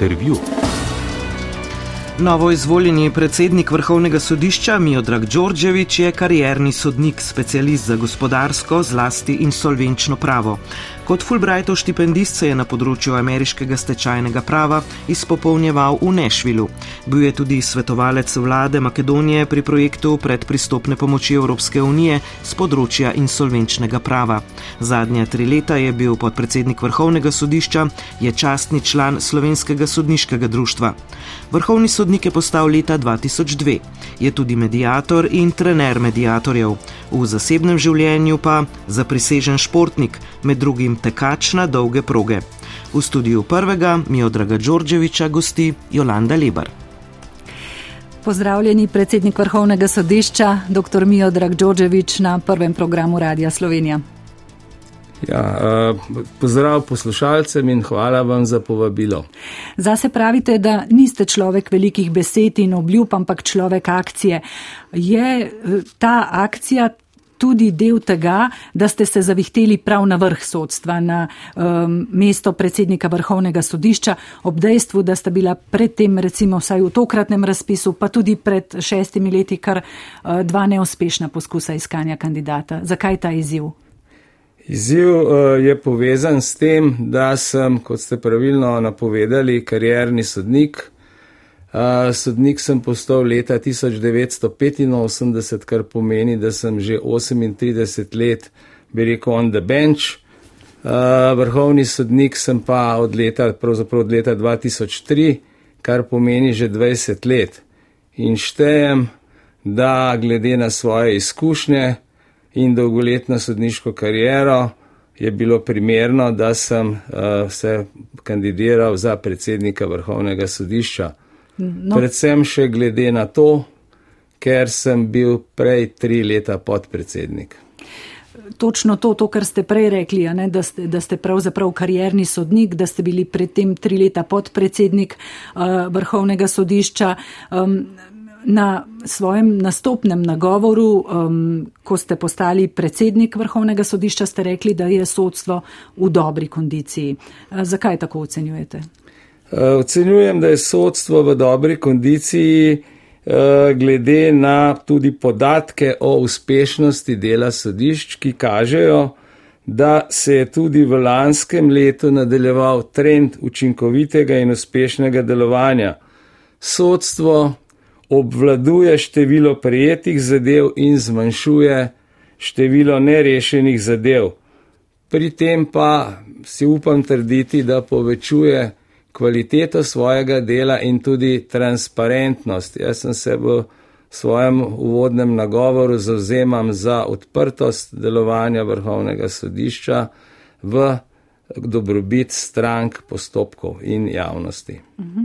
Intervju. Novo izvoljeni predsednik vrhovnega sodišča Miodrag Đorđević je karierni sodnik, specialist za gospodarsko, zlasti insolvenčno pravo. Kot Fulbrightov štipendist se je na področju ameriškega stečajnega prava izpopolnjeval v Nešvilu. Bil je tudi svetovalec vlade Makedonije pri projektu predpristopne pomoči Evropske unije z področja insolvenčnega prava. Zadnja tri leta je bil podpredsednik vrhovnega sodišča, je častni član slovenskega sodniškega društva. Vrhovni sodnik je postal leta 2002, je tudi medijator in trener medijatorjev. V zasebnem življenju pa zaprisežen športnik, med drugim tekač na dolge proge. V studiu prvega Miodraga Đorđeviča gosti Jolanda Lebar. Pozdravljeni predsednik vrhovnega sodišča, dr. Miodrag Đorđevič na prvem programu Radia Slovenija. Ja, uh, pozdrav poslušalcem in hvala vam za povabilo. Zase pravite, da niste človek velikih besed in obljub, ampak človek akcije. Je ta akcija tudi del tega, da ste se zavihteli prav na vrh sodstva, na um, mesto predsednika vrhovnega sodišča, ob dejstvu, da sta bila predtem, recimo vsaj v tokratnem razpisu, pa tudi pred šestimi leti, kar uh, dva neuspešna poskusa iskanja kandidata. Zakaj ta izziv? Izziv uh, je povezan s tem, da sem, kot ste pravilno napovedali, karierni sodnik. Sodnik sem postal leta 1985, kar pomeni, da sem že 38 let, bi rekel, on the bench. Uh, vrhovni sodnik sem pa od leta, pravzaprav od leta 2003, kar pomeni že 20 let. In štejem, da glede na svoje izkušnje, in dolgoletno sodniško kariero je bilo primerno, da sem uh, se kandidiral za predsednika vrhovnega sodišča. No. Predvsem še glede na to, ker sem bil prej tri leta podpredsednik. Točno to, to, kar ste prej rekli, ne, da, ste, da ste pravzaprav karjerni sodnik, da ste bili predtem tri leta podpredsednik uh, vrhovnega sodišča. Um, na svojem nastopnem nagovoru, um, ko ste postali predsednik vrhovnega sodišča, ste rekli, da je sodstvo v dobri kondiciji. Uh, zakaj tako ocenjujete? Uh, ocenjujem, da je sodstvo v dobri kondiciji uh, glede na tudi podatke o uspešnosti dela sodišč, ki kažejo, da se je tudi v lanskem letu nadaljeval trend učinkovitega in uspešnega delovanja. Sodstvo obvladuje število prijetih zadev in zmanjšuje število nerešenih zadev. Pri tem pa si upam trditi, da povečuje kvaliteto svojega dela in tudi transparentnost. Jaz sem se v svojem uvodnem nagovoru zauzemam za odprtost delovanja vrhovnega sodišča v dobrobit strank, postopkov in javnosti. Mhm.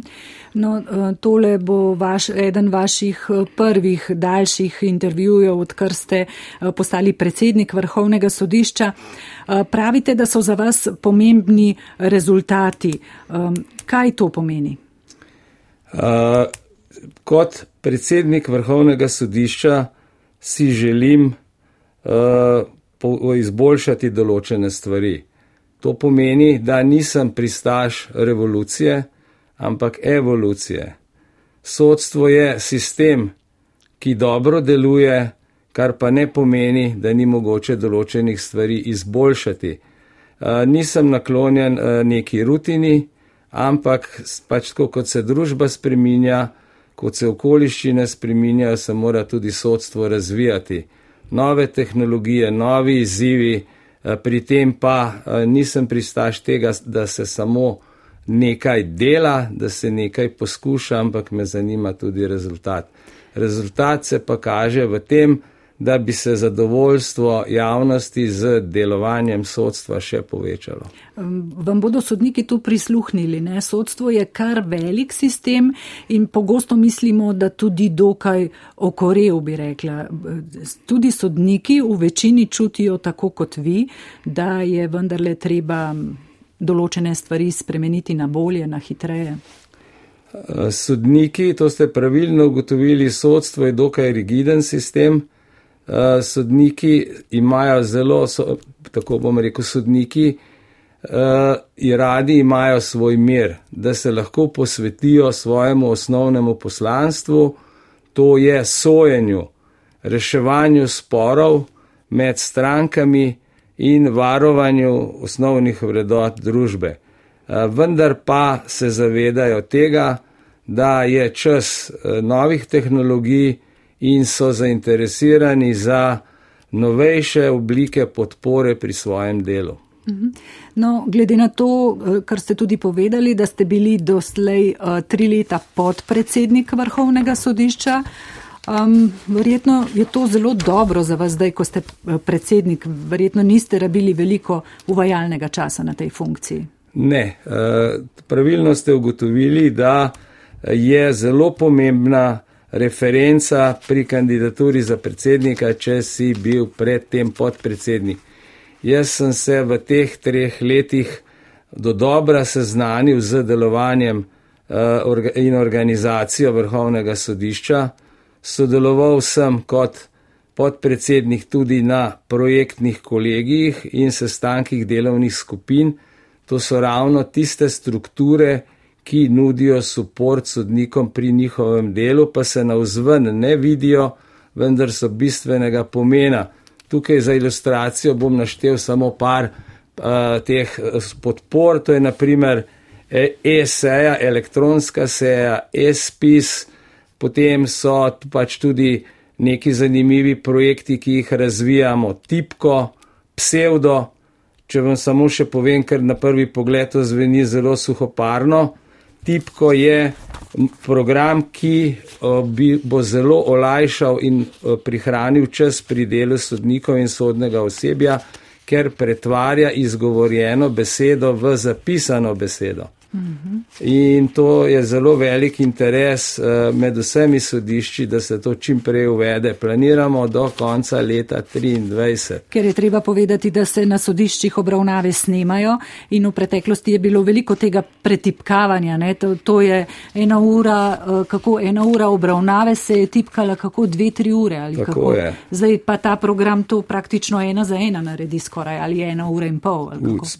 No, eh, tole bo vaš, eden vaših eh, prvih daljših intervjujev, odkar ste eh, postali predsednik vrhovnega sodišča. Pravite, da so za vas pomembni rezultati. Kaj to pomeni? Kot predsednik vrhovnega sodišča si želim izboljšati določene stvari. To pomeni, da nisem pristaš revolucije, ampak evolucije. Sodstvo je sistem, ki dobro deluje, kar pa ne pomeni, da ni mogoče določenih stvari izboljšati. Nisem naklonjen neki rutini, ampak pač tako, kot se družba spreminja, kot se okoliščine spreminjajo, se mora tudi sodstvo razvijati. Nove tehnologije, novi izzivi, Eh, pri tem pa eh, nisem pristaš tega, da se samo nekaj dela, da se nekaj poskuša, ampak me zanima tudi rezultat. Rezultat se pa kaže v tem, da bi se zadovoljstvo javnosti z delovanjem sodstva še povečalo. Vam bodo sodniki tu prisluhnili. Ne? Sodstvo je kar velik sistem in pogosto mislimo, da tudi dokaj okorev, bi rekla. Tudi sodniki v večini čutijo tako kot vi, da je vendarle treba določene stvari spremeniti na bolje, na hitreje. Sodniki, to ste pravilno ugotovili, sodstvo je dokaj rigiden sistem. Uh, sodniki imajo zelo, so, tako bom rekel, sodniki uh, radi imajo svoj mir, da se lahko posvetijo svojemu osnovnemu poslanstvu, to je sojenju, reševanju sporov med strankami in varovanju osnovnih vredot družbe. Uh, vendar pa se zavedajo tega, da je čas uh, novih tehnologij in so zainteresirani za novejše oblike podpore pri svojem delu. Mhm. No, glede na to, eh, kar ste tudi povedali, da ste bili doslej tri leta podpredsednik Vrhovnega sodišča, um, verjetno je to zelo dobro za vas zdaj, ko ste eh, predsednik. Verjetno niste rabili veliko uvajalnega časa na tej funkciji. Ne, uh, pravilno ste ugotovili, da je zelo pomembna referenca pri kandidaturi za predsednika, če si bil predtem podpredsednik. Jaz sem se v teh treh letih do dobra seznanil z delovanjem uh, in organizacijo Vrhovnega sodišča. Sodeloval sem kot podpredsednik tudi na projektnih kolegijih in sestankih delovnih skupin. To so ravno tiste strukture, ki nudijo podporo sodnikom pri njihovem delu, pa se na vzven ne vidijo, vendar so bistvenega pomena. Tukaj za ilustracijo bom naštel samo par uh, teh eh, podpor, to je naprimer e-seja, elektronska seja, e-spis, potem so pač tudi neki zanimivi projekti, ki jih razvijamo, tipko, psevdo, če vam samo še povem, ker na prvi pogled to zveni zelo suhoparno. Tipko je program, ki bo zelo olajšal in prihranil čas pri delu sodnikov in sodnega osebja, ker pretvarja izgovorjeno besedo v zapisano besedo. In to je zelo velik interes eh, med vsemi sodišči, da se to čim prej uvede. Planiramo do konca leta 2023. Ker je treba povedati, da se na sodiščih obravnave snemajo in v preteklosti je bilo veliko tega pretipkavanja. To, to je ena ura, eh, kako ena ura obravnave se je tipkala, kako dve, tri ure. Zdaj pa ta program to praktično ena za ena naredi skoraj ali ena ura in pol.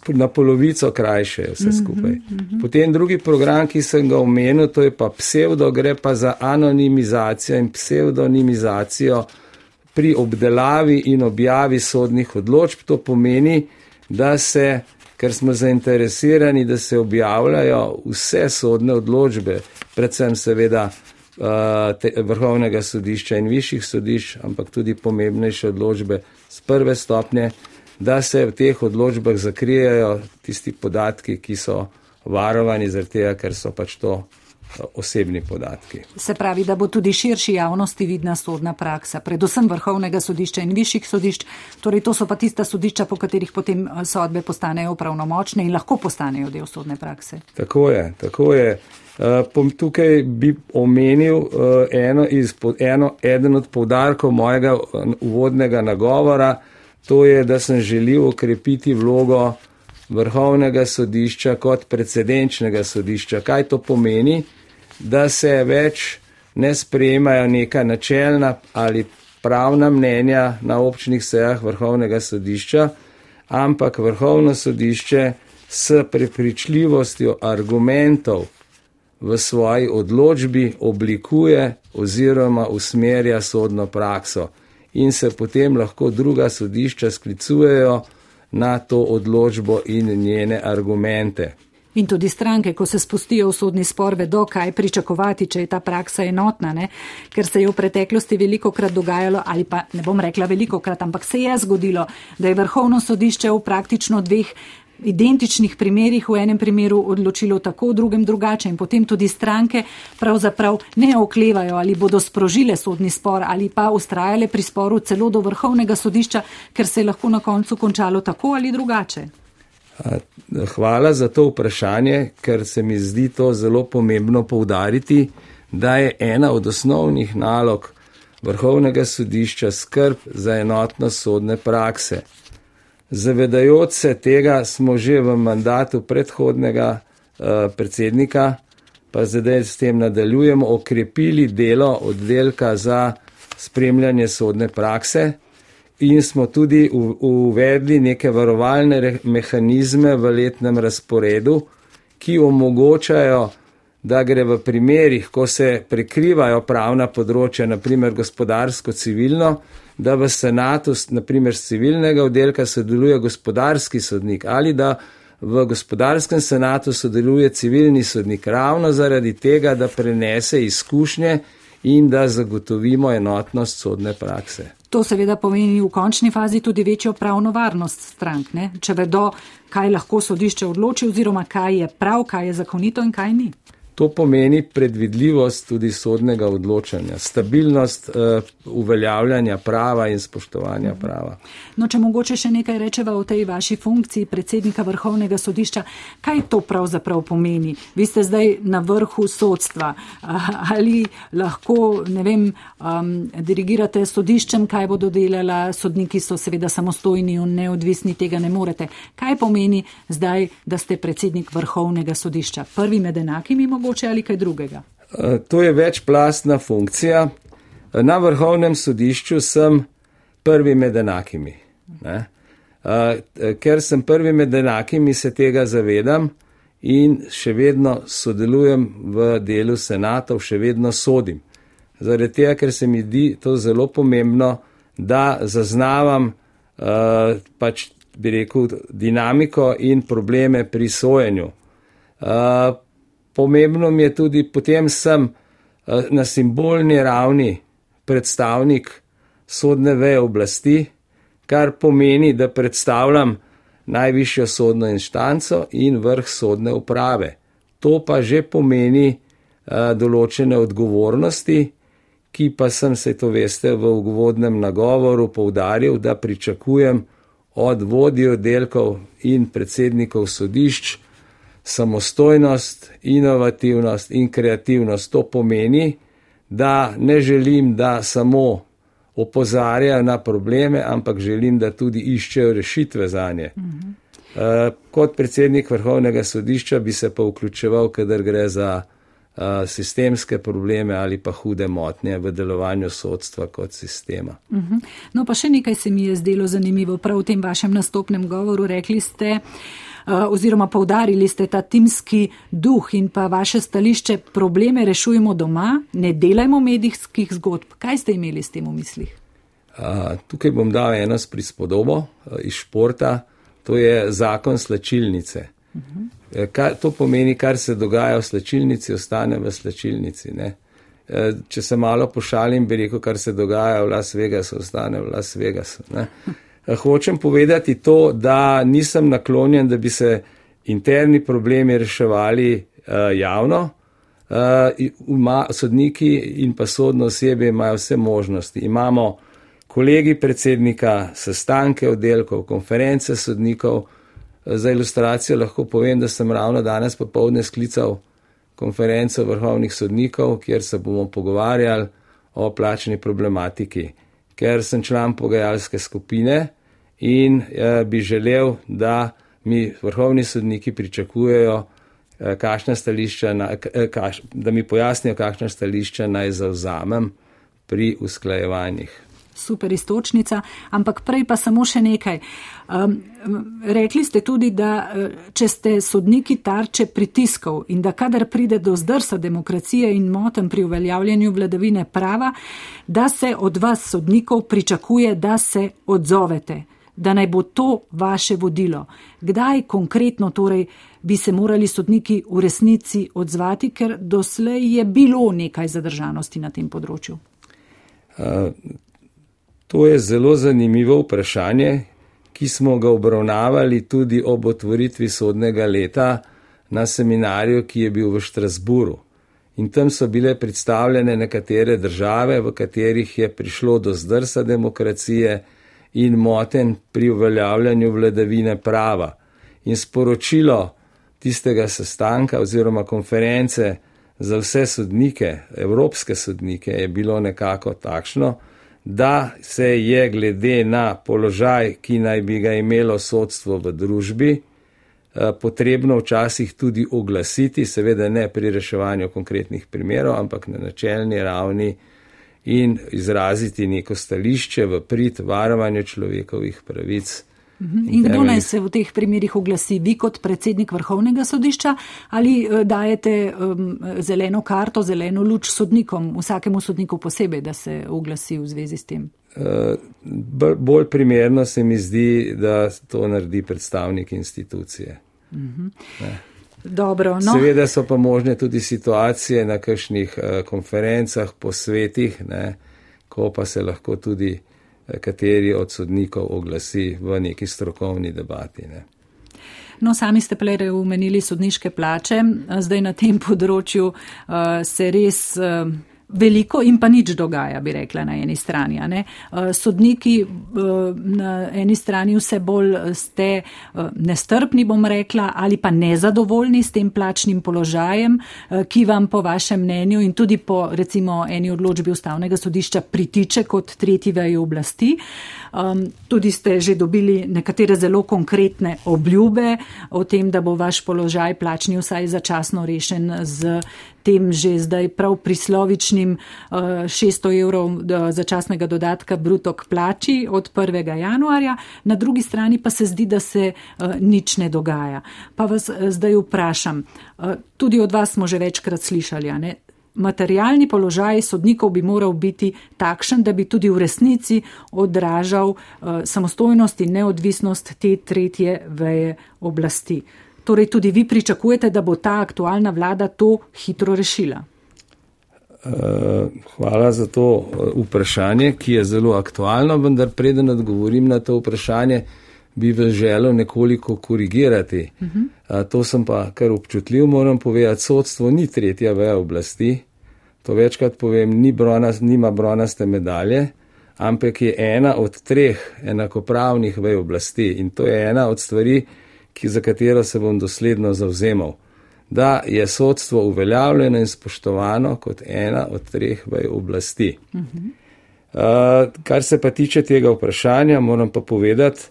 Na polovico krajše je vse skupaj. Mm -hmm, mm -hmm. Potem drugi program, ki sem ga omenil, to je pa psevdo, gre pa za anonimizacijo in pseudonimizacijo pri obdelavi in objavi sodnih odločb. To pomeni, da se, ker smo zainteresirani, da se objavljajo vse sodne odločbe, predvsem seveda uh, te, vrhovnega sodišča in višjih sodišč, ampak tudi pomembnejše odločbe z prve stopnje, da se v teh odločbah zakrijejo tisti podatki, ki so varovani, zaradi tega, ker so pač to eh, osebni podatki. Se pravi, da bo tudi širši javnosti vidna sodna praksa, predvsem vrhovnega sodišča in višjih sodišč. Torej, to so pa tista sodišča, po katerih potem eh, sodbe postanejo pravnomočne in lahko postanejo del sodne prakse. Tako je, tako je. Uh, tukaj bi omenil uh, eno iz, eno, eden od povdarkov mojega uvodnega nagovora, to je, da sem želel okrepiti vlogo uh, vrhovnega sodišča kot precedenčnega sodišča. Kaj to pomeni? Da se več ne sprejemajo neka načelna ali pravna mnenja na občnih sejah vrhovnega sodišča, ampak vrhovno sodišče s prepričljivostjo argumentov v svoji odločbi oblikuje oziroma usmerja sodno prakso in se potem lahko druga sodišča sklicujejo na to odločbo in njene argumente. In tudi stranke, ko se spustijo v sodni spor, vedo, kaj pričakovati, če je ta praksa enotna, ne? ker se je v preteklosti veliko krat dogajalo, ali pa ne bom rekla veliko krat, ampak se je zgodilo, da je vrhovno sodišče v praktično dveh identičnih primerjih v enem primeru odločilo tako, v drugem drugače in potem tudi stranke pravzaprav ne oklevajo ali bodo sprožile sodni spor ali pa ustrajale pri sporu celo do vrhovnega sodišča, ker se je lahko na koncu končalo tako ali drugače. Hvala za to vprašanje, ker se mi zdi to zelo pomembno poudariti, da je ena od osnovnih nalog vrhovnega sodišča skrb za enotnost sodne prakse. Zavedajoč se tega smo že v mandatu predhodnega uh, predsednika, pa zdaj s tem nadaljujemo, okrepili delo oddelka za spremljanje sodne prakse, in smo tudi uvedli neke varovalne mehanizme v letnem razporedu, ki omogočajo, da gre v primerih, ko se prekrivajo pravna področja, naprimer gospodarsko-civilno, da v senatu, naprimer z civilnega oddelka, sodeluje gospodarski sodnik ali da v gospodarskem senatu sodeluje civilni sodnik, ravno zaradi tega, da prenese izkušnje in da zagotovimo enotnost sodne prakse. To seveda pomeni v končni fazi tudi večjo pravno varnost strank, ne? če vedo, kaj lahko sodišče odloči oziroma kaj je prav, kaj je zakonito in kaj ni. To pomeni predvidljivost tudi sodnega odločanja, stabilnost uh, uveljavljanja prava in spoštovanja prava. No, če mogoče še nekaj rečeva o tej vaši funkciji predsednika Vrhovnega sodišča, kaj to pravzaprav pomeni? Vi ste zdaj na vrhu sodstva. Ali lahko, ne vem, um, dirigirate sodiščem, kaj bodo delala, sodniki so seveda samostojni in neodvisni, tega ne morete. Kaj pomeni zdaj, da ste predsednik Vrhovnega sodišča? Prvi med enakimi mogoče? Mogoče ali kaj drugega? Eh, to je večplastna funkcija. Na vrhovnem sodišču sem prvi med enakimi. Ne? Eh, ker sem prvi med enakimi, se tega zavedam in še vedno sodelujem v delu senatov, še vedno sodim. Zaradi tega, ker se mi zdi to zelo pomembno, da zaznavam uh, pač, bi rekel, dinamiko in probleme pri sojenju. Uh, pomembno mi je tudi, potem sem eh, na simbolni ravni predstavnik sodne veje oblasti, kar pomeni, da predstavljam najvišjo sodno inštanco in vrh sodne uprave. To pa že pomeni uh, določene odgovornosti, ki pa sem se to veste v uvodnem nagovoru povdaril, da pričakujem od vodij oddelkov in predsednikov sodišč, samostojnost, inovativnost in kreativnost. To pomeni, da ne želim, da samo opozarjajo na probleme, ampak želim, da tudi iščejo rešitve za nje. Mhm. Uh, kot predsednik vrhovnega sodišča bi se pa vključeval, kadar gre za uh, sistemske probleme ali pa hude motnje v delovanju sodstva kot sistema. Uh mhm. -huh. No pa še nekaj se mi je zdelo zanimivo. Prav v tem vašem nastopnem govoru rekli ste, uh, Eh, oziroma povdarili ste ta timski duh in pa vaše stališče, probleme rešujemo doma, ne delajmo medijskih zgodb. Kaj ste imeli s tem v mislih? Tukaj bom dal eno prispodobo iz športa, to je zakon slečilnice. Uh mhm. -huh. kar, to pomeni, kar se dogaja v slečilnici, ostane v slečilnici. Ne? Če se malo pošalim, bi rekel, kar se dogaja v Las Vegasu, ostane v Las Vegasu. Ne? hočem povedati to, da nisem naklonjen, da bi se interni problemi reševali uh, javno. Uh, ima, sodniki in pa sodno osebe imajo vse možnosti. Imamo kolegi predsednika, sestanke oddelkov, konference sodnikov. Za ilustracijo lahko povem, da sem ravno danes popovdne sklical konferenco vrhovnih sodnikov, kjer se bomo pogovarjali o plačni problematiki. Ker sem član pogajalske skupine, in eh, bi želel, da mi vrhovni sodniki pričakujejo, eh, na, eh, kaš, da mi pojasnijo, kakšna stališča naj zauzamem pri usklajevanjih. Super istočnica, ampak prej pa samo še nekaj. Um, rekli ste tudi, da če ste sodniki tarče pritiskov in da kadar pride do zdrsa demokracije in motem pri uveljavljanju vladavine prava, da se od vas sodnikov pričakuje, da se odzovete da naj bo to vaše vodilo. Kdaj konkretno torej bi se morali sodniki v resnici odzvati, ker doslej je bilo nekaj zadržanosti na tem področju? Uh, to je zelo zanimivo vprašanje, ki smo ga obravnavali tudi ob otvoritvi sodnega leta na seminarju, ki je bil v Štrasburu. In tam so bile predstavljene nekatere države, v katerih je prišlo do zdrsa demokracije, in moten pri uveljavljanju vladavine prava. In sporočilo tistega sestanka oziroma konference za vse sodnike, evropske sodnike, je bilo nekako takšno, da se je glede na položaj, ki naj bi ga imelo sodstvo v družbi, eh, potrebno včasih tudi oglasiti, seveda ne pri reševanju konkretnih primerov, ampak na načelni ravni in izraziti neko stališče v prid varovanju človekovih pravic. Mhm. In kdo naj se v teh primerjih oglasi? Vi kot predsednik vrhovnega sodišča ali eh, dajete um, zeleno karto, zeleno luč sodnikom, vsakemu sodniku posebej, da se oglasi v zvezi s tem? Uh, bolj primerno se mi zdi, da to naredi predstavnik institucije. Uh mhm. -huh. Dobro, no. Seveda so pa možne tudi situacije na kakšnih uh, konferencah, posvetih, ne, ko pa se lahko tudi kateri od sodnikov oglasi v neki strokovni debati. Ne. No, sami ste prej umenili sodniške plače, zdaj na tem področju uh, se res. Uh, veliko in pa nič dogaja, bi rekla na eni strani. Eh, sodniki eh, na eni strani vse bolj ste eh, nestrpni, bom rekla, ali pa nezadovoljni s tem plačnim položajem, ki vam po vašem mnenju in tudi po recimo eni odločbi ustavnega sodišča pritiče kot tretji veji oblasti. Um, tudi ste že dobili nekatere zelo konkretne obljube o tem, da bo vaš položaj plačni vsaj začasno rešen z tem že zdaj prav prislovičnim 600 eh, evrov začasnega dodatka bruto k plači od 1. januarja, na drugi strani pa se zdi, da se eh, nič ne dogaja. Pa vas eh, zdaj vprašam, tudi od vas smo že večkrat slišali, ne? Materialni položaj sodnikov bi moral biti takšen, da bi tudi v resnici odražal uh, samostojnost in neodvisnost te tretje veje oblasti. Torej, tudi vi pričakujete, da bo ta aktualna vlada to hitro rešila? Eh, hvala za to eh, vprašanje, ki je zelo aktualno, vendar preden odgovorim na to vprašanje, bi vas želel nekoliko korigirati. Uh mhm. -huh. To sem pa kar občutljiv, moram povedati, sodstvo ni tretja veja oblasti. To večkrat povem, ni bronas, nima bronaste medalje, ampak je ena od treh enakopravnih vej oblasti in to je ena od stvari, ki, za katero se bom dosledno zauzemal, da je sodstvo uveljavljeno in spoštovano kot ena od treh vej oblasti. Uh -huh. uh, kar se pa tiče tega vprašanja, moram pa povedati,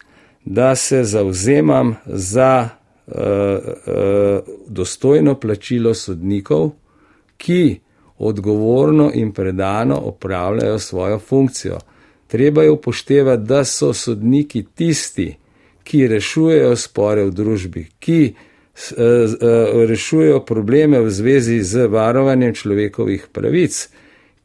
da se zauzemam za uh, uh, dostojno plačilo sodnikov, ki odgovorno in predano opravljajo svojo funkcijo. Treba je upoštevati, da so sodniki tisti, ki rešujejo spore v družbi, ki eh, eh, rešujejo probleme v zvezi z varovanjem človekovih pravic,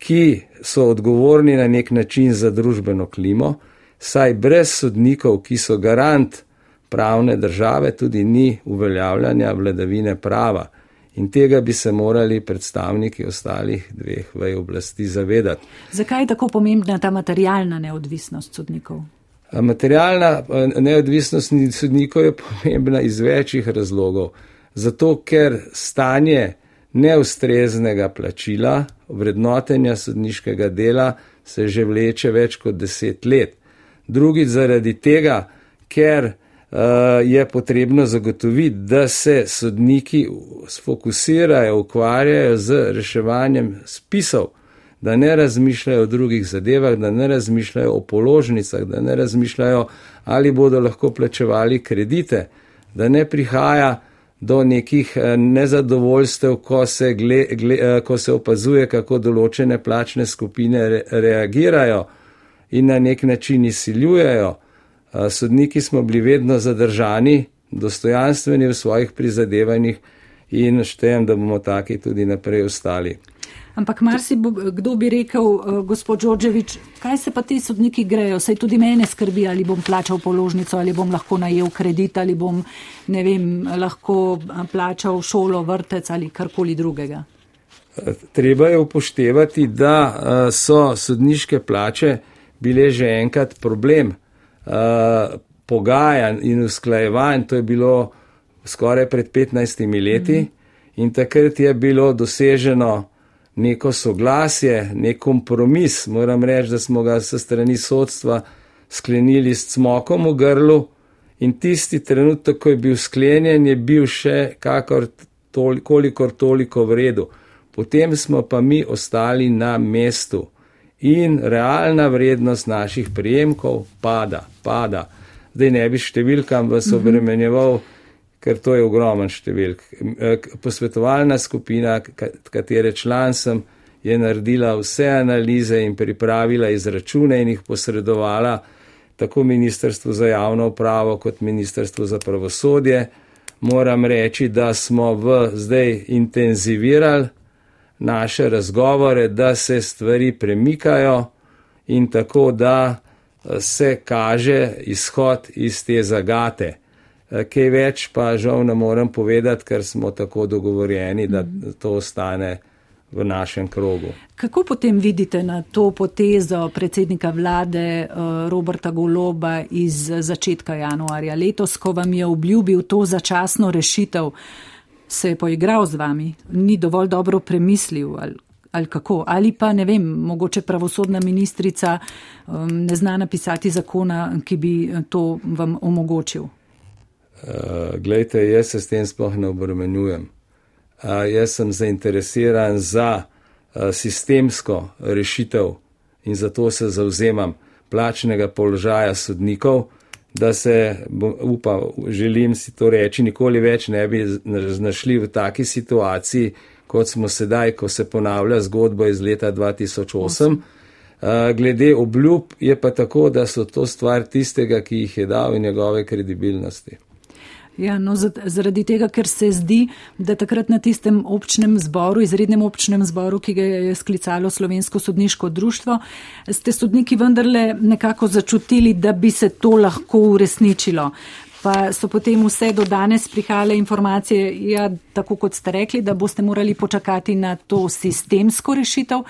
ki so odgovorni na nek način za družbeno klimo, saj brez sodnikov, ki so garant pravne države, tudi ni uveljavljanja vladavine prava. In tega bi se morali predstavniki ostalih dveh vej oblasti zavedati. Zakaj je tako pomembna ta materialna neodvisnost sodnikov? Materialna neodvisnost sodnikov je pomembna iz večjih razlogov. Zato, ker stanje neustreznega plačila, vrednotenja sodniškega dela se že vleče več kot deset let. Drugič zaradi tega, ker uh, je potrebno zagotoviti, da se sodniki sfokusirajo, ukvarjajo z reševanjem spisov da ne razmišljajo o drugih zadevah, da ne razmišljajo o položnicah, da ne razmišljajo, ali bodo lahko plačevali kredite, da ne prihaja do nekih eh, nezadovoljstev, ko se, gle, gle, eh, ko se opazuje, kako določene plačne skupine re, reagirajo in na nek način izsiljujejo. Eh, sodniki smo bili vedno zadržani, dostojanstveni v svojih prizadevanjih in štejem, da bomo taki tudi naprej ostali. Ampak marsi kdo bi rekel, uh, gospod Đorđevič, kaj se pa ti sodniki grejo? Saj tudi mene skrbi, ali bom plačal položnico, ali bom lahko najel kredit, ali bom, ne vem, lahko eh, plačal šolo, vrtec ali karkoli drugega. Treba je upoštevati, da uh, so sodniške plače bile že enkrat problem uh, pogajanj in usklajevanj. To je bilo skoraj pred 15 leti mm. in takrat je bilo doseženo neko soglasje, nek kompromis. Moram reči, da smo ga s strani sodstva sklenili s cmokom v grlu in tisti trenutek, ko je bil sklenjen, je bil še kakor tol, kolikor toliko v redu. Potem smo pa mi ostali na mestu in realna vrednost naših prijemkov pada, pada. Zdaj ne bi številkam vas mhm. obremenjeval. Mm -hmm ker to je ogromen številk. Eh, posvetovalna skupina, katere član sem, je naredila vse analize in pripravila izračune in jih posredovala tako Ministrstvo za javno upravo kot Ministrstvo za pravosodje. Moram reči, da smo v zdaj intenzivirali naše razgovore, da se stvari premikajo in tako, da eh, se kaže izhod iz te zagate. Eh, kaj več pa žal ne morem povedati, ker smo tako dogovorjeni, da to ostane v našem krogu. Kako potem vidite na to potezo predsednika vlade eh, Roberta Goloba iz začetka januarja letos, ko vam je obljubil to začasno rešitev? se je poigral z vami, ni dovolj dobro premislil ali, ali kako. Ali pa ne vem, mogoče pravosodna ministrica um, ne zna napisati zakona, ki bi to vam omogočil. Uh, glejte, jaz se s tem sploh ne obremenjujem. Uh, jaz sem zainteresiran za uh, sistemsko rešitev in zato se zauzemam plačnega položaja sodnikov da se, upam, želim si to reči, nikoli več ne bi znašli v taki situaciji, kot smo sedaj, ko se ponavlja zgodba iz leta 2008. Glede obljub je pa tako, da so to stvar tistega, ki jih je dal in njegove kredibilnosti. Ja, no, zaradi tega, ker se zdi, da takrat na tistem občnem zboru, izrednem občnem zboru, ki ga je sklicalo Slovensko sodniško društvo, ste sodniki vendarle nekako začutili, da bi se to lahko uresničilo. Pa so potem vse do danes prihajale informacije, ja, tako kot ste rekli, da boste morali počakati na to sistemsko rešitev.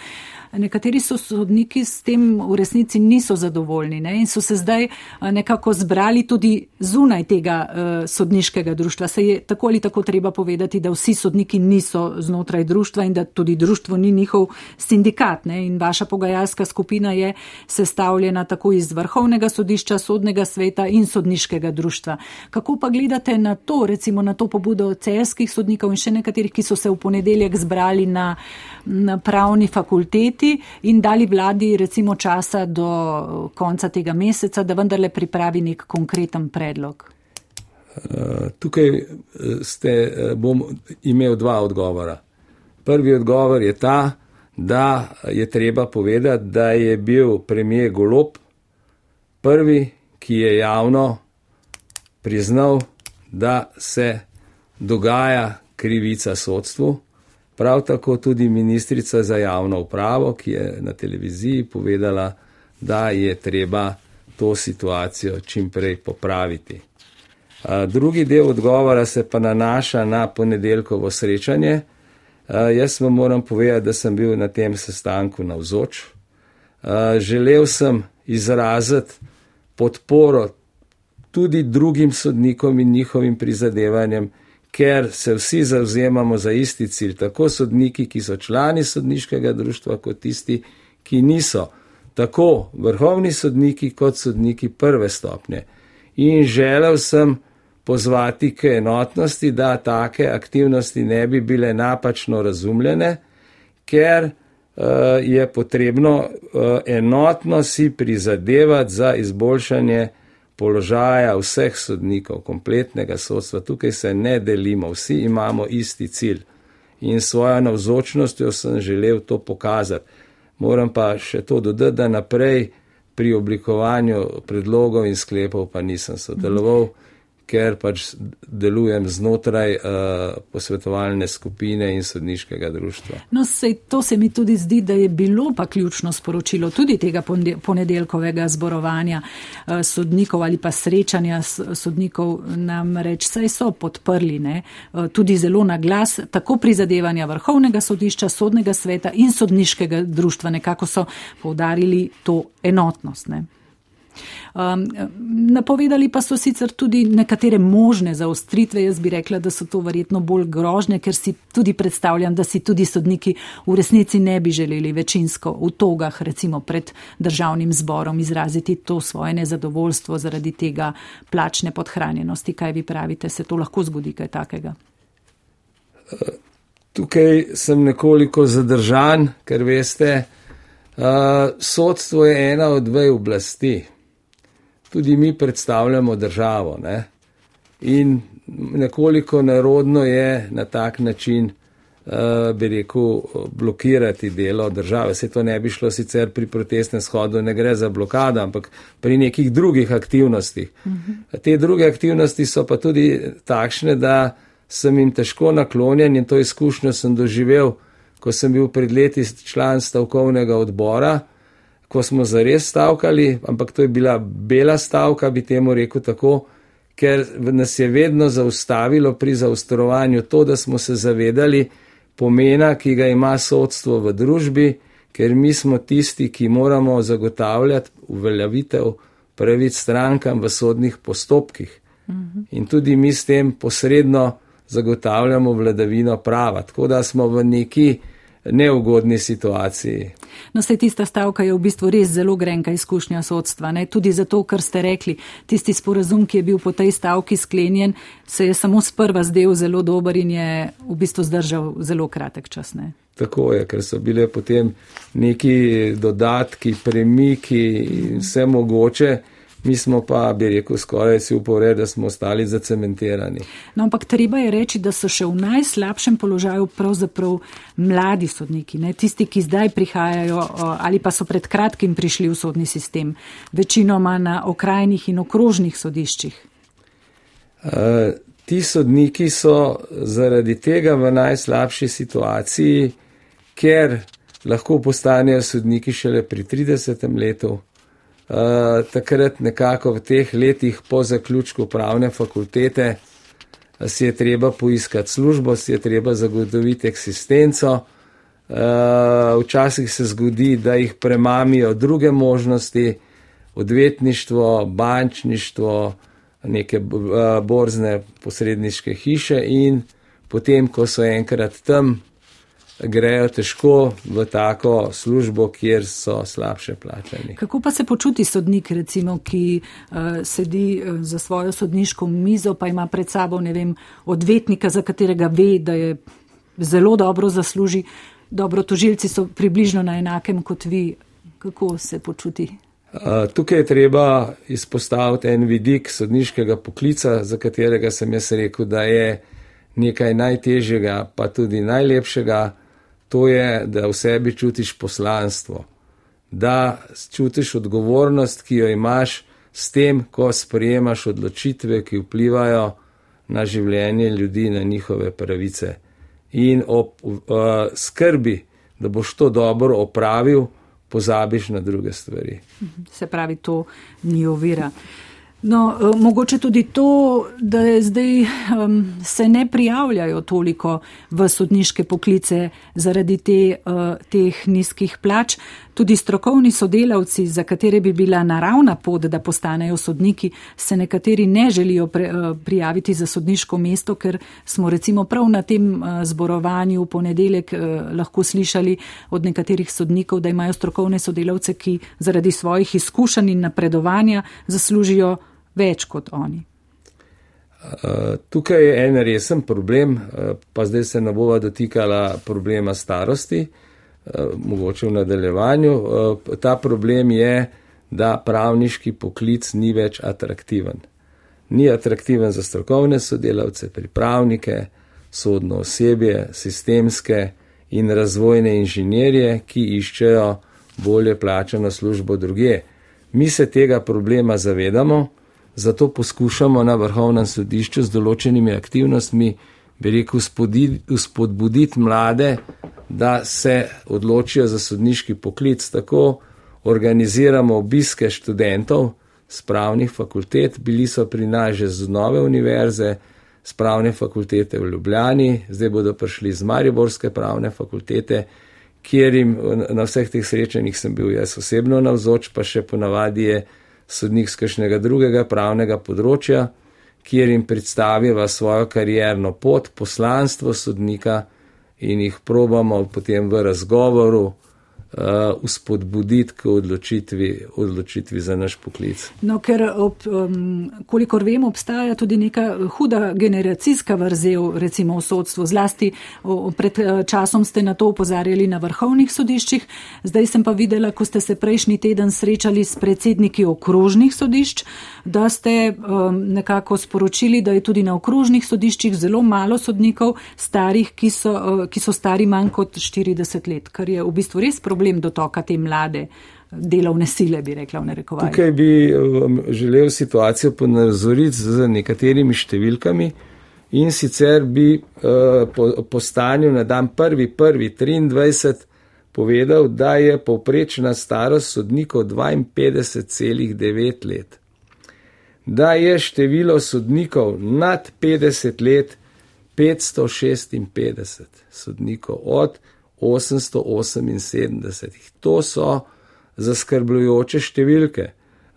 Nekateri so sodniki s tem v resnici niso zadovoljni ne? in so se zdaj nekako zbrali tudi zunaj tega uh, sodniškega društva. Se je tako ali tako treba povedati, da vsi sodniki niso znotraj društva in da tudi društvo ni njihov sindikat. Ne? In vaša pogajalska skupina je sestavljena tako iz vrhovnega sodišča, sodnega sveta in sodniškega društva. Kako pa gledate na to, recimo na to pobudo celskih sodnikov in še nekaterih, ki so se v ponedeljek zbrali na, na pravni fakulteti? Sprejeti in dali vladi recimo časa do konca tega meseca, da vendarle pripravi nek konkreten predlog? Eh, tukaj eh, ste, eh, bom imel dva odgovora. Prvi odgovor je ta, da je treba povedati, da je bil premijer Golop prvi, ki je javno priznal, da se dogaja krivica sodstvu. Prav tako tudi ministrica za javno upravo, ki je na televiziji povedala, da je treba to situacijo čim prej popraviti. Drugi del odgovora se pa nanaša na ponedeljkovo srečanje. Jaz vam moram povedati, da sem bil na tem sestanku navzoč. Želel sem izraziti podporo tudi drugim sodnikom in njihovim prizadevanjem, ker se vsi zauzemamo za isti cilj, tako sodniki, ki so člani sodniškega društva, kot tisti, ki niso, tako vrhovni sodniki, kot sodniki prve stopnje. In želel sem pozvati k enotnosti, da take aktivnosti ne bi bile napačno razumljene, ker uh, je potrebno uh, enotno si prizadevati za izboljšanje položaja vseh sodnikov, kompletnega sodstva. Tukaj se ne delimo, vsi imamo isti cilj in svojo navzočnostjo sem želel to pokazati. Moram pa še to dodati, da naprej pri oblikovanju predlogov in sklepov pa nisem sodeloval. Mm ker pač delujem znotraj uh, posvetovalne skupine in sodniškega društva. No, sej, to se mi tudi zdi, da je bilo pa ključno sporočilo tudi tega ponedeljkovega zborovanja uh, sodnikov ali pa srečanja sodnikov, nam reč, saj so podprli ne, uh, tudi zelo na glas tako prizadevanja vrhovnega sodišča, sodnega sveta in sodniškega društva, nekako so povdarili to enotnost. Ne. Um, napovedali pa so sicer tudi nekatere možne zaostritve. Jaz bi rekla, da so to verjetno bolj grožne, ker si tudi predstavljam, da si tudi sodniki v resnici ne bi želeli večinsko v togah, recimo pred državnim zborom, izraziti to svoje nezadovoljstvo zaradi tega plačne podhranjenosti. Kaj vi pravite, se to lahko zgodi kaj takega? Tukaj sem nekoliko zadržan, ker veste, uh, sodstvo je ena od dveh oblasti tudi mi predstavljamo državo. Ne? In nekoliko nerodno je na tak način uh, bi rekel, blokirati delo države. Se to ne bi šlo sicer pri protestnem shodu, ne gre za blokado, ampak pri nekih drugih aktivnostih. Mhm. Te druge aktivnosti so pa tudi takšne, da sem jim težko naklonjen in to izkušnjo sem doživel, ko sem bil pred leti član stavkovnega odbora, ko smo zares stavkali, ampak to je bila bela stavka, bi temu rekel tako, ker nas je vedno zaustavilo pri zaostrovanju to, da smo se zavedali, pomena, ki ga ima sodstvo v družbi, ker mi smo tisti, ki moramo zagotavljati uveljavitev pravic strankam v sodnih postopkih. Mhm. In tudi mi s tem posredno zagotavljamo vladavino prava. Tako da smo v neki neugodni situaciji. No, se tista stavka je v bistvu res zelo grenka izkušnja sodstva. Ne? Tudi zato, ker ste rekli, tisti sporazum, ki je bil po tej stavki sklenjen, se je samo sprva zdel zelo dober in je v bistvu zdržal zelo kratek čas. Ne? Tako je, ker so bile potem neki dodatki, premiki in vse mogoče mi smo pa, bi rekel, skoraj si upored, da smo ostali zacementirani. No, ampak treba je reči, da so še v najslabšem položaju pravzaprav mladi sodniki, ne? tisti, ki zdaj prihajajo ali pa so pred kratkim prišli v sodni sistem, večinoma na okrajnih in okrožnih sodiščih. Uh, ti sodniki so zaradi tega v najslabši situaciji, ker lahko postanejo sodniki šele pri 30. letu, Eh, takrat nekako v teh letih po zaključku pravne fakultete eh, si je treba poiskati službo, si je treba zagotoviti eksistenco. Uh, včasih se zgodi, da jih premamijo druge možnosti, odvetništvo, bančništvo, neke borzne posredniške hiše in potem, ko so enkrat tam, grejo težko v tako službo, kjer so slabše plačani. Kako pa se počuti sodnik, recimo, ki uh, sedi uh, za svojo sodniško mizo, pa ima pred sabo, ne vem, odvetnika, za katerega ve, da je zelo dobro zasluži, dobro, tožilci so približno na enakem kot vi. Kako se počuti? Uh, tukaj je treba izpostaviti en vidik sodniškega poklica, za katerega sem jaz rekel, da je nekaj najtežjega, pa tudi najlepšega to je, da v sebi čutiš poslanstvo, da čutiš odgovornost, ki jo imaš s tem, ko sprejemaš odločitve, ki vplivajo na življenje ljudi, na njihove pravice. In ob uh, skrbi, da boš to dobro opravil, pozabiš na druge stvari. Se pravi, to ni ovira. No, eh, mogoče tudi to, da zdaj um, se ne prijavljajo toliko v sodniške poklice zaradi te, uh, teh nizkih plač. Tudi strokovni sodelavci, za katere bi bila naravna pot, da postanejo sodniki, se nekateri ne želijo pre, uh, prijaviti za sodniško mesto, ker smo recimo prav na tem uh, zborovanju v ponedeljek uh, lahko slišali od nekaterih sodnikov, da imajo strokovne sodelavce, ki zaradi svojih izkušenj in napredovanja zaslužijo več kot oni. Tukaj je en resen problem, pa zdaj se ne bova dotikala problema starosti, mogoče v nadaljevanju. Ta problem je, da pravniški poklic ni več atraktiven. Ni atraktiven za strokovne sodelavce, pripravnike, sodno osebje, sistemske in razvojne inženirje, ki iščejo bolje plačano službo druge. Mi se tega problema zavedamo, Zato poskušamo na vrhovnem sodišču z določenimi aktivnostmi, bi rekel, spodbuditi mlade, da se odločijo za sodniški poklic. Tako organiziramo obiske študentov z pravnih fakultet, bili so pri nas že z nove univerze, z pravne fakultete v Ljubljani, zdaj bodo prišli z Mariborske pravne fakultete, kjer jim na vseh teh srečanjih sem bil jaz osebno navzoč, pa še ponavadi je sodnik z kakšnega drugega pravnega področja, kjer jim predstaviva svojo karjerno pot, poslanstvo sodnika in jih probamo potem v razgovoru uspodbuditi k odločitvi, odločitvi za naš poklic. No, ker, ob, um, kolikor vem, obstaja tudi neka huda generacijska vrzel, recimo v sodstvu. Zlasti o, pred uh, časom ste na to upozarjali na vrhovnih sodiščih. Zdaj sem pa videla, ko ste se prejšnji teden srečali s predsedniki okrožnih sodišč, da ste um, nekako sporočili, da je tudi na okrožnih sodiščih zelo malo sodnikov starih, ki so, uh, ki so stari manj kot 40 let, kar je v bistvu res problem problem dotoka te mlade delovne sile, bi rekla v narekovaji. Tukaj bi um, želel situacijo ponazoriti z nekaterimi številkami in sicer bi uh, po, po stanju na dan 1.1.23 povedal, da je povprečna starost sodnikov 52,9 let. Da je število sodnikov nad 50 let 556 sodnikov od 878. To so zaskrbljujoče številke.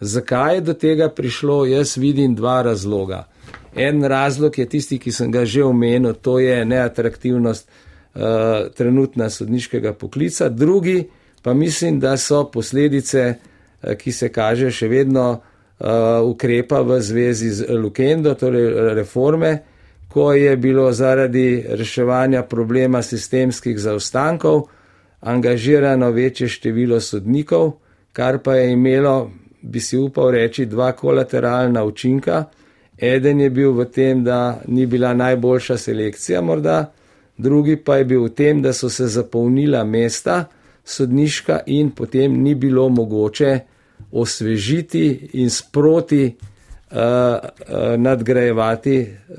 Zakaj je do tega prišlo, jaz vidim dva razloga. En razlog je tisti, ki sem ga že omenil, to je neatraktivnost uh, trenutna sodniškega poklica. Drugi pa mislim, da so posledice, uh, ki se kaže še vedno uh, ukrepa v zvezi z Lukendo, torej reforme, ko je bilo zaradi reševanja problema sistemskih zaostankov angažirano večje število sodnikov, kar pa je imelo, bi si upal reči, dva kolateralna učinka. Eden je bil v tem, da ni bila najboljša selekcija morda, drugi pa je bil v tem, da so se zapolnila mesta sodniška in potem ni bilo mogoče osvežiti in sproti nadgrajevati uh,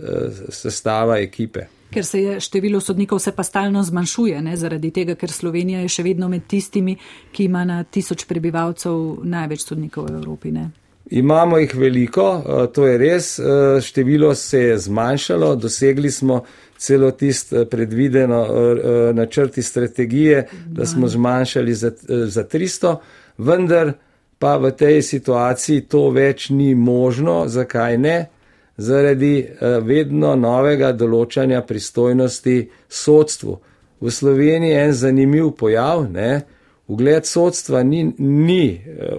sestava ekipe. Ker se je število sodnikov se pa stalno zmanjšuje, ne, zaradi tega, ker Slovenija je še vedno med tistimi, ki ima na tisoč prebivalcev največ sodnikov v Evropi. Ne. Imamo jih veliko, to je res, število se je zmanjšalo, dosegli smo celo tist predvideno načrti strategije, da smo zmanjšali za, za 300, vendar pa v tej situaciji to več ni možno. Zakaj ne? Zaradi eh, vedno novega določanja pristojnosti sodstvu. V Sloveniji je en zanimiv pojav, ne? ugled sodstva ni, ni eh,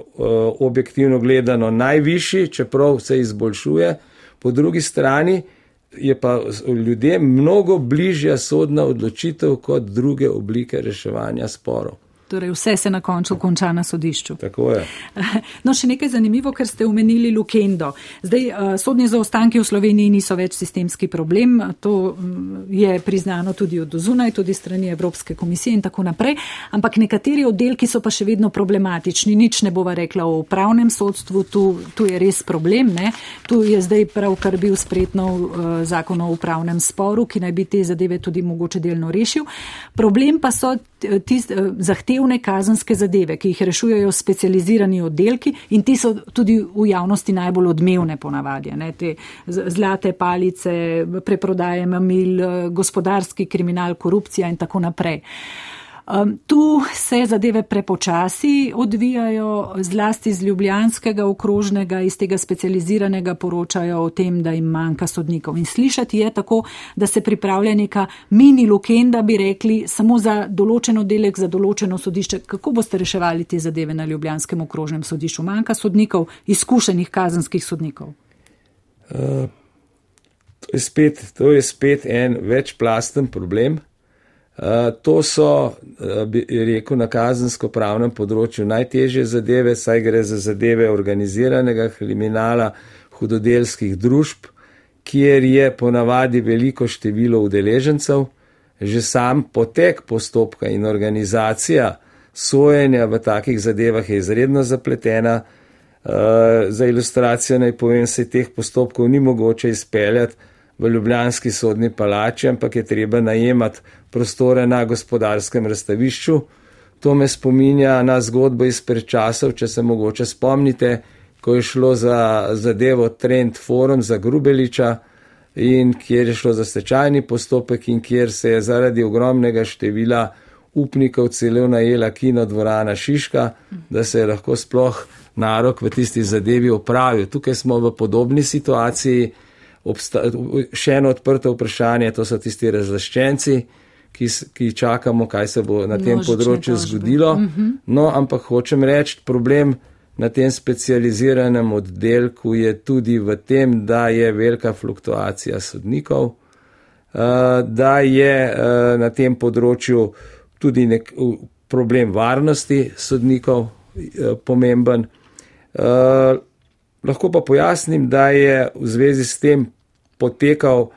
objektivno gledano najvišji, čeprav se izboljšuje, po drugi strani je pa ljudem mnogo bližja sodna odločitev kot druge oblike reševanja sporov. Torej, vse se na koncu konča na sodišču. Tako je. No, še nekaj zanimivo, ker ste omenili Lukendo. Zdaj, uh, sodni zaostanki v Sloveniji niso več sistemski problem. To um, je priznano tudi od zunaj, tudi strani Evropske komisije in tako naprej. Ampak nekateri oddelki so pa še vedno problematični. Nič ne bova rekla o upravnem sodstvu, tu, tu je res problem. Ne? Tu je zdaj pravkar bil spretno uh, zakon o upravnem sporu, ki naj bi te zadeve tudi mogoče delno rešil. Problem pa so tist, uh, zahtevni zahtevne kazenske zadeve, ki jih rešujejo specializirani oddelki in ti so tudi v javnosti najbolj odmevne ponavadi. Ne, te zlate palice, preprodaje mamil, gospodarski kriminal, korupcija in tako naprej. Um, tu se zadeve prepočasi odvijajo, zlasti z ljubljanskega okrožnega, iz tega specializiranega poročajo o tem, da jim manjka sodnikov. In slišati je tako, da se pripravlja neka mini lukenda, bi rekli, samo za določen oddelek, za določeno sodišče. Kako boste reševali te zadeve na ljubljanskem okrožnem sodišču? Manjka sodnikov, izkušenih kazenskih sodnikov. Uh, to, je spet, to je spet en večplasten problem. Eh, to so, eh, bi rekel, na kazensko-pravnem področju najtežje zadeve, saj gre za zadeve organiziranega kriminala, hudodelskih družb, kjer je ponavadi veliko število udeležencev, že sam potek postopka in organizacija sojenja v takih zadevah je izredno zapletena. Eh, za ilustracijo naj povem, se teh postopkov ni mogoče izpeljati v Ljubljanski sodni palači, ampak je treba najemati prostore na gospodarskem razstavišču. To me spominja na zgodbo iz predčasov, če se mogoče spomnite, ko je šlo za zadevo Trend Forum za Grubeliča in kjer je šlo za stečajni postopek in kjer se je zaradi ogromnega števila upnikov celo najela kino dvorana Šiška, da se je lahko sploh narok v tisti zadevi opravil. Tukaj smo v podobni situaciji obsta, še eno odprto vprašanje, to so tisti razlaščenci, ki, ki čakamo, kaj se bo na tem področju tožbe. zgodilo. Uh mhm. -huh. No, ampak hočem reči, problem na tem specializiranem oddelku je tudi v tem, da je velika fluktuacija sodnikov, uh, da je uh, na tem področju tudi nek problem varnosti sodnikov uh, pomemben. Lahko pa pojasnim, da je v zvezi s tem potekal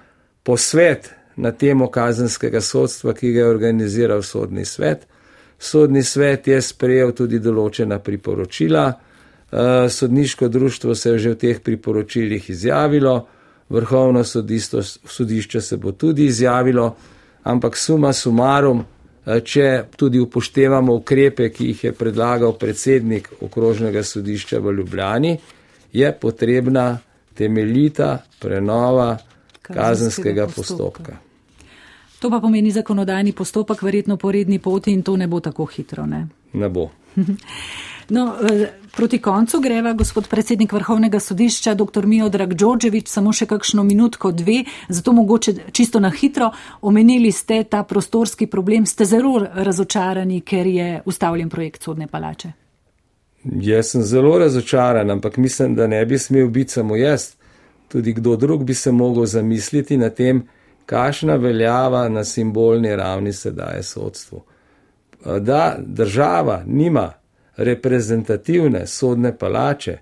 posvet na temo kazenskega sodstva, ki ga je organiziral sodni svet. Sodni svet je sprejel tudi določena priporočila, eh, sodniško društvo se je že v teh priporočilih izjavilo, vrhovno sodisto, sodišče se bo tudi izjavilo, ampak suma sumarum, eh, če tudi upoštevamo ukrepe, ki jih je predlagal predsednik okrožnega sodišča v Ljubljani, je potrebna temeljita prenova kazenskega postopka. To pa pomeni zakonodajni postopek, verjetno po redni poti in to ne bo tako hitro. Ne, ne bo. No, eh, proti koncu greva gospod predsednik Vrhovnega sodišča, dr. Miodrag Đorđević, samo še kakšno minutko, dve, zato mogoče čisto na hitro. Omenili ste ta prostorski problem, ste zelo razočarani, ker je ustavljen projekt sodne palače. Jaz sem zelo razočaran, ampak mislim, da ne bi smel biti samo jaz. Tudi kdo drug bi se mogel zamisliti na tem, kakšna veljava na simbolni ravni se daje sodstvu. Da država nima reprezentativne sodne palače,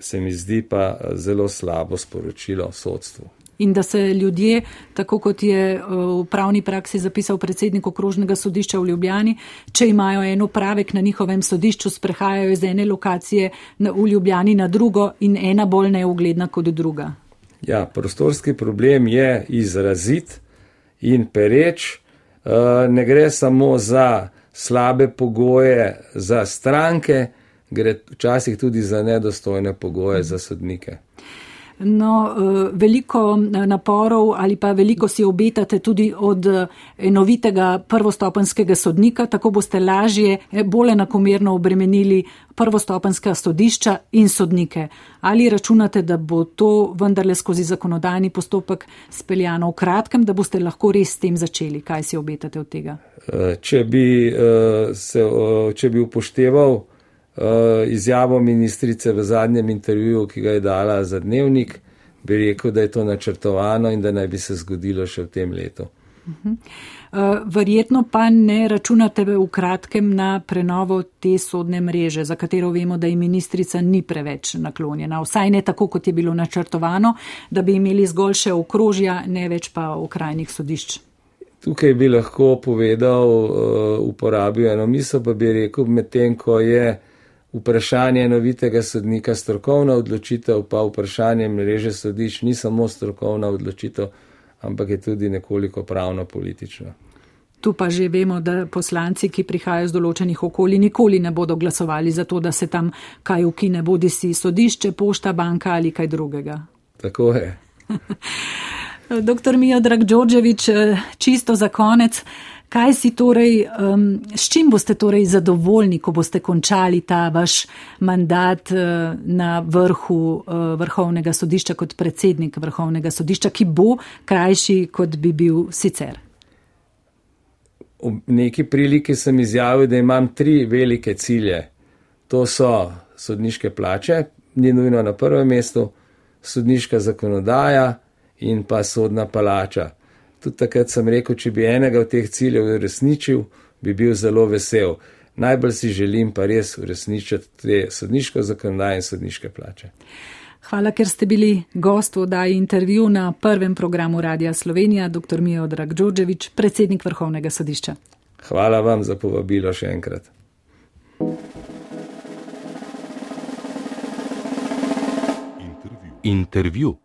se mi zdi pa zelo slabo sporočilo sodstvu in da se ljudje, tako kot je eh, v pravni praksi zapisal predsednik okrožnega sodišča v Ljubljani, če imajo eno pravek na njihovem sodišču, sprehajajo iz ene lokacije v Ljubljani na drugo in ena bolj neugledna kot druga. Ja, prostorski problem je izrazit in pereč. Eh, ne gre samo za slabe pogoje za stranke, gre včasih tudi za nedostojne pogoje za sodnike. No, eh, veliko eh, naporov ali pa veliko si obetate tudi od eh, enovitega prvostopenskega sodnika, tako boste lažje, bolj enakomerno obremenili prvostopenska sodišča in sodnike. Ali računate, da bo to vendarle skozi zakonodajni postopek speljano v kratkem, da boste lahko res s tem začeli? Kaj si obetate od tega? Če bi, se, če bi upošteval izjavo ministrice v zadnjem intervjuju, ki ga je dala za dnevnik, bi rekel, da je to načrtovano in da naj bi se zgodilo še v tem letu. Uh, verjetno pa ne računate v kratkem na prenovo te sodne mreže, za katero vemo, da je ministrica ni preveč naklonjena, vsaj ne tako, kot je bilo načrtovano, da bi imeli zgolj še okrožja, ne več pa okrajnih sodišč. Tukaj bi lahko povedal, uh, uporabil eno misel, pa bi rekel, medtem ko je vprašanje novitega sodnika strokovna odločitev, pa vprašanje mreže sodišč ni samo strokovna odločitev, ampak je tudi nekoliko pravno politična. Tu pa že vemo, da poslanci, ki prihajajo z določenih okolij, nikoli ne bodo glasovali za to, da se tam kaj ukine, bodi si sodišče, pošta, banka ali kaj drugega. Tako je. Doktor Mijo Drag Đorđevič, čisto za konec. Kaj si torej, um, s čim boste torej zadovoljni, ko boste končali ta vaš mandat uh, na vrhu uh, vrhovnega sodišča kot predsednik vrhovnega sodišča, ki bo krajši, kot bi bil sicer? V neki priliki sem izjavil, da imam tri velike cilje. To so sodniške plače, ni nujno na prvem mestu, sodniška zakonodaja in pa sodna palača. Tudi takrat sem rekel, če bi enega od teh ciljev uresničil, bi bil zelo vesel. Najbolj si želim pa res uresničiti te sodniško zakonodaje in sodniške plače. Hvala, ker ste bili gost v oddaji intervju na prvem programu Radia Slovenija, dr. Mijo Drag Đorđevič, predsednik Vrhovnega sodišča. Hvala vam za povabilo še enkrat. Intervju. intervju.